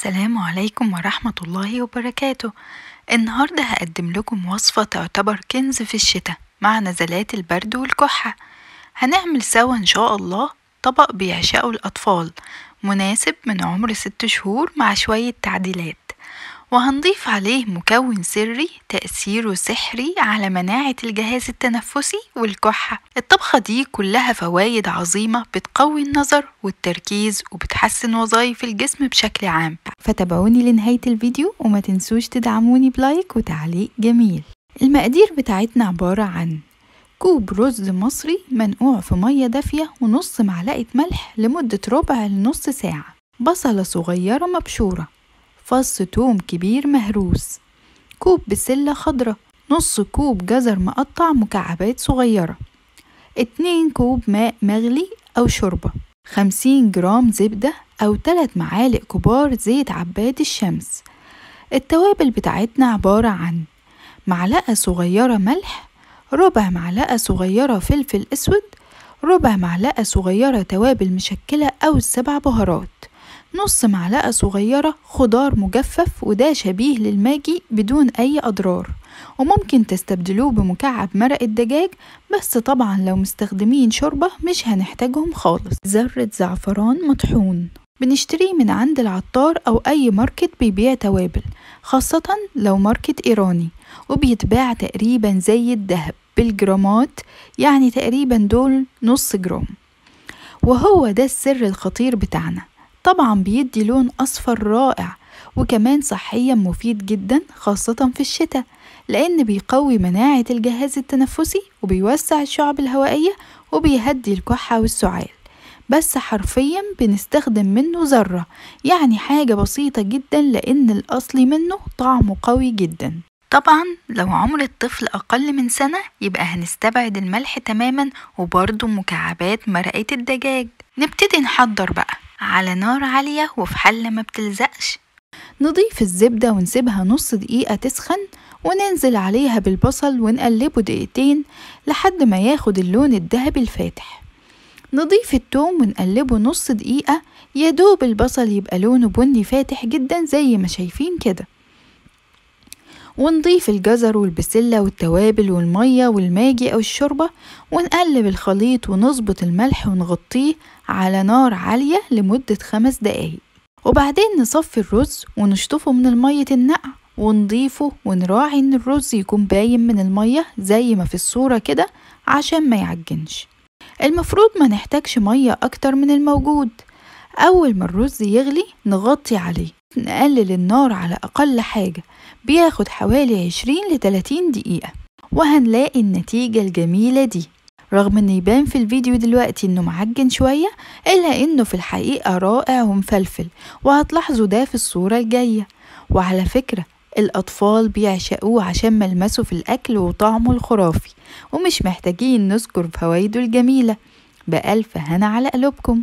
السلام عليكم ورحمة الله وبركاته. النهاردة هقدم لكم وصفة تعتبر كنز في الشتاء مع نزلات البرد والكحة. هنعمل سوا إن شاء الله طبق بيعشقه الأطفال مناسب من عمر ست شهور مع شوية تعديلات. وهنضيف عليه مكون سري تأثيره سحري على مناعة الجهاز التنفسي والكحة. الطبخة دي كلها فوايد عظيمة بتقوي النظر والتركيز وبتحسن وظائف الجسم بشكل عام. فتابعوني لنهاية الفيديو وما تنسوش تدعموني ب like وتعليق جميل. المقادير بتاعتنا عبارة عن كوب رز مصري منقوع في مية دافية ونص معلقة ملح لمدة ربع لنص ساعة. بصلة صغيرة مبشورة. فص توم كبير مهروس. كوب بسلة خضرة نص كوب جزر مقطع مكعبات صغيرة. اتنين كوب ماء مغلي أو شوربة. خمسين جرام زبدة أو تلات معالق كبار زيت عباد الشمس. التوابل بتاعتنا عبارة عن معلقة صغيرة ملح ربع معلقة صغيرة فلفل أسود ربع معلقة صغيرة توابل مشكلة أو السبع بهارات. نص معلقة صغيرة خضار مجفف وده شبيه للماجي بدون أي أضرار. وممكن تستبدلوه بمكعب مرق الدجاج بس طبعا لو مستخدمين شوربة مش هنحتاجهم خالص. ذرة زعفران مطحون. بنشتريه من عند العطار أو أي market بيبيع توابل خاصة لو market إيراني. وبيتباع تقريبا زي الدهب بالجرامات يعني تقريبا دول نص جرام. وهو ده السر الخطير بتاعنا. طبعا بيدي لون أصفر رائع وكمان صحيا مفيد جدا خاصة في الشتاء لأن بيقوي مناعة الجهاز التنفسي وبيوسع الشعب الهوائية وبيهدي الكحة والسعال. بس حرفيا بنستخدم منه ذرة يعني حاجة بسيطة جدا لأن الأصلي منه طعمه قوي جدا. طبعا لو عمر الطفل أقل من سنة يبقى هنستبعد الملح تماما وبرضه مكعبات مرقة الدجاج. نبتدي نحضر بقى. على نار عالية وفي حلة ما بتلزقش. نضيف الزبدة ونسيبها نص دقيقة تسخن وننزل عليها بالبصل ونقلبه دقيقتين لحد ما ياخد اللون الذهبي الفاتح. نضيف التوم ونقلبه نص دقيقة يدوب البصل يبقى لونه بني فاتح جدا زي ما شايفين كده. ونضيف الجزر والبسلة والتوابل والمية والماجي أو الشوربة ونقلب الخليط ونظبط الملح ونغطيه على نار عالية لمدة خمس دقايق. وبعدين نصفي الرز ونشطفه من المية النقع ونضيفه ونراعي إن الرز يكون باين من المية زي ما في الصورة كده عشان ما يعجنش. المفروض ما نحتاجش مية أكتر من الموجود. أول ما الرز يغلي نغطي عليه. نقلل النار على أقل حاجة بياخد حوالي عشرين لتلاتين دقيقة وهنلاقي النتيجة الجميلة دي. رغم ان يبان في الفيديو دلوقتي إنه معجن شوية إلا إنه في الحقيقة رائع ومفلفل وهتلاحظوا ده في الصورة الجاية. وعلى فكرة الأطفال بيعشقوه عشان ملمسه في الأكل وطعمه الخرافي ومش محتاجين نذكر فوائده الجميلة. بألف هنا على قلوبكم.